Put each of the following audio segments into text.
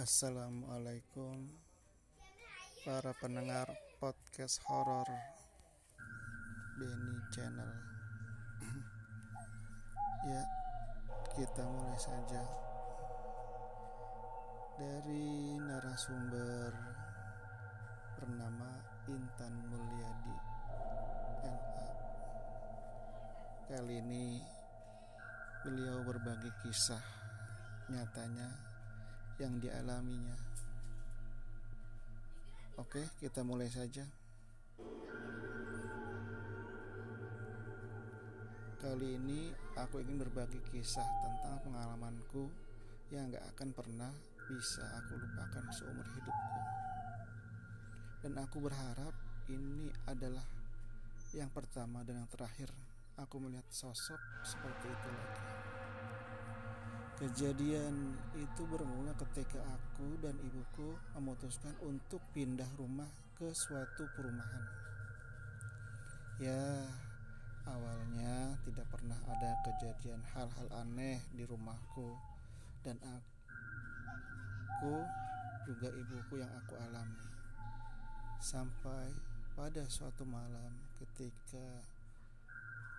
Assalamualaikum para pendengar podcast horor Benny Channel. ya, kita mulai saja dari narasumber bernama Intan Mulyadi. Kali ini beliau berbagi kisah nyatanya yang dialaminya. Oke, kita mulai saja. Kali ini aku ingin berbagi kisah tentang pengalamanku yang gak akan pernah bisa aku lupakan seumur hidupku. Dan aku berharap ini adalah yang pertama dan yang terakhir aku melihat sosok seperti itu lagi. Kejadian itu bermula ketika aku dan ibuku memutuskan untuk pindah rumah ke suatu perumahan. Ya, awalnya tidak pernah ada kejadian hal-hal aneh di rumahku dan aku juga ibuku yang aku alami. Sampai pada suatu malam ketika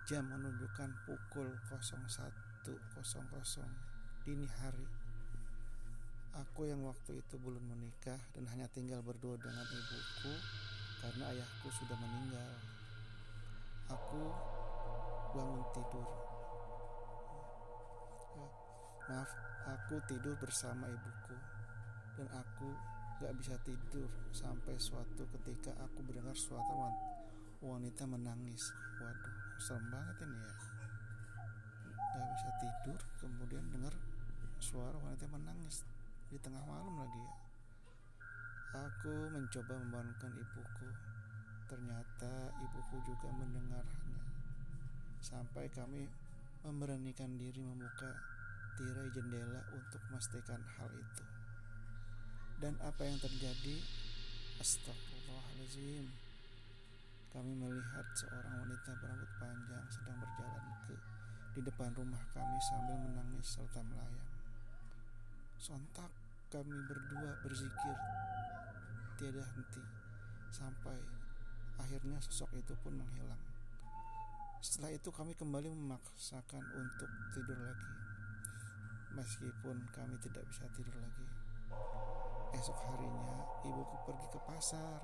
jam menunjukkan pukul 01.00 dini hari. Aku yang waktu itu belum menikah dan hanya tinggal berdua dengan ibuku karena ayahku sudah meninggal. Aku bangun tidur. Ya, maaf, aku tidur bersama ibuku dan aku gak bisa tidur sampai suatu ketika aku mendengar suatu wanita menangis. Waduh, serem banget ini ya. Gak bisa tidur, kemudian dengar suara wanita menangis di tengah malam lagi ya. Aku mencoba membangunkan ibuku. Ternyata ibuku juga mendengarnya. Sampai kami memberanikan diri membuka tirai jendela untuk memastikan hal itu. Dan apa yang terjadi? Astagfirullahaladzim. Kami melihat seorang wanita berambut panjang sedang berjalan ke di depan rumah kami sambil menangis serta melayang. Sontak kami berdua berzikir tiada henti sampai akhirnya sosok itu pun menghilang. Setelah itu kami kembali memaksakan untuk tidur lagi. Meskipun kami tidak bisa tidur lagi. Esok harinya ibuku pergi ke pasar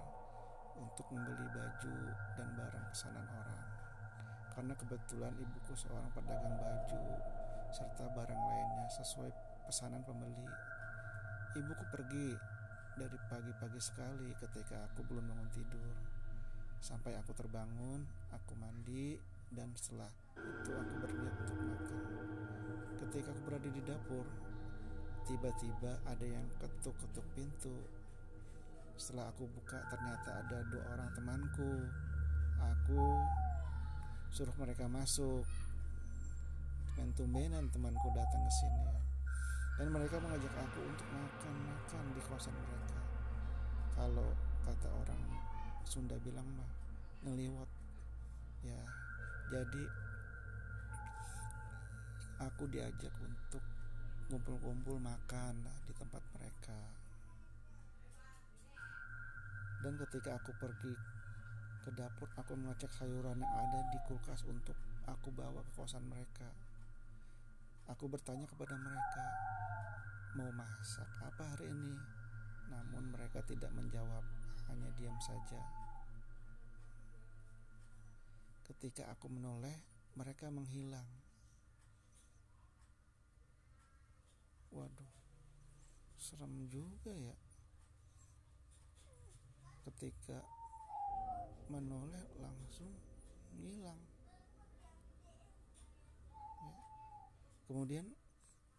untuk membeli baju dan barang pesanan orang. Karena kebetulan ibuku seorang pedagang baju serta barang lainnya sesuai pesanan pembeli. Ibuku pergi dari pagi-pagi sekali ketika aku belum bangun tidur. Sampai aku terbangun, aku mandi, dan setelah itu aku berniat untuk makan. Ketika aku berada di dapur, tiba-tiba ada yang ketuk-ketuk pintu. Setelah aku buka, ternyata ada dua orang temanku. Aku suruh mereka masuk. Dan tumbenan temanku datang ke sini dan mereka mengajak aku untuk makan-makan di kawasan mereka. Kalau kata orang Sunda bilang mah ngeliwat ya. Jadi aku diajak untuk ngumpul-ngumpul makan di tempat mereka. Dan ketika aku pergi ke dapur, aku mengecek sayuran yang ada di kulkas untuk aku bawa ke kawasan mereka. Aku bertanya kepada mereka, mau masak apa hari ini? Namun mereka tidak menjawab, hanya diam saja. Ketika aku menoleh, mereka menghilang. Waduh, serem juga ya. Ketika menoleh langsung hilang. Kemudian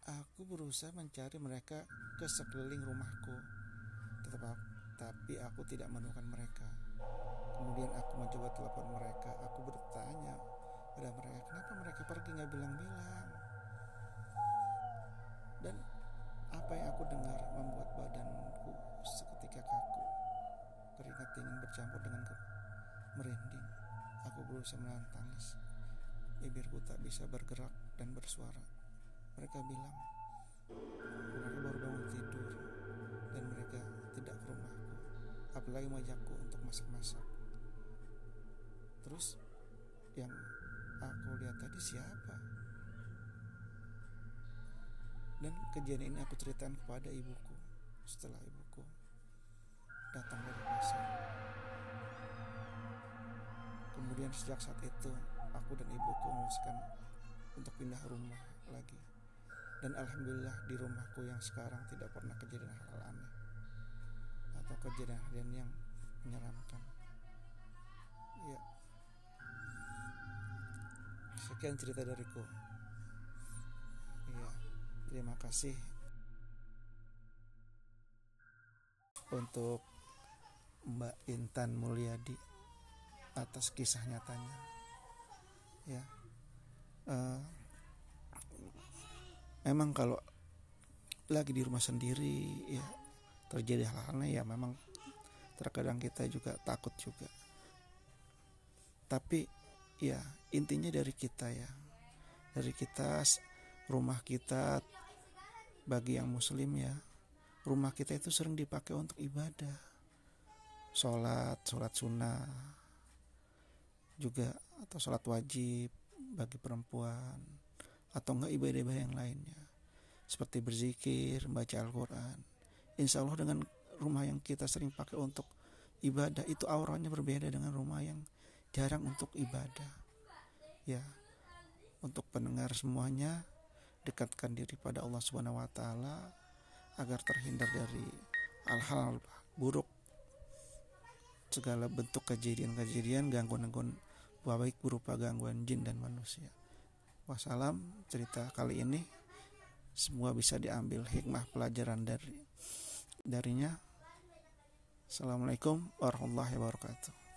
Aku berusaha mencari mereka ke sekeliling rumahku, tetap tapi aku tidak menemukan mereka. Kemudian aku mencoba telepon mereka. Aku bertanya pada mereka, kenapa mereka pergi nggak bilang-bilang? Dan apa yang aku dengar membuat badanku seketika kaku. Keringat dingin bercampur dengan merinding. Aku berusaha menahan tangis. Bibirku tak bisa bergerak dan bersuara. Mereka bilang, mereka baru bangun tidur. apalagi mengajakku untuk masak-masak. Terus yang aku lihat tadi siapa? Dan kejadian ini aku ceritakan kepada ibuku. Setelah ibuku datang dari pasar. Kemudian sejak saat itu aku dan ibuku memutuskan untuk pindah rumah lagi dan alhamdulillah di rumahku yang sekarang tidak pernah kejadian hal aneh atau kejadian-kejadian yang menyeramkan. Ya. Sekian cerita dariku. Ya terima kasih. Untuk Mbak Intan Mulyadi atas kisah nyatanya. Ya. Uh, memang kalau lagi di rumah sendiri ya terjadi hal-hal ya memang terkadang kita juga takut juga. Tapi ya intinya dari kita ya dari kita rumah kita bagi yang muslim ya rumah kita itu sering dipakai untuk ibadah sholat sholat sunnah juga atau sholat wajib bagi perempuan atau enggak ibadah-ibadah yang lainnya. Seperti berzikir, baca Al-Quran. Insya Allah dengan rumah yang kita sering pakai untuk ibadah itu auranya berbeda dengan rumah yang jarang untuk ibadah. Ya untuk pendengar semuanya dekatkan diri pada Allah Subhanahu wa taala agar terhindar dari hal-hal buruk. Segala bentuk kejadian-kejadian gangguan-gangguan baik berupa gangguan jin dan manusia. Wassalam cerita kali ini semua bisa diambil hikmah pelajaran dari darinya. Assalamualaikum warahmatullahi wabarakatuh.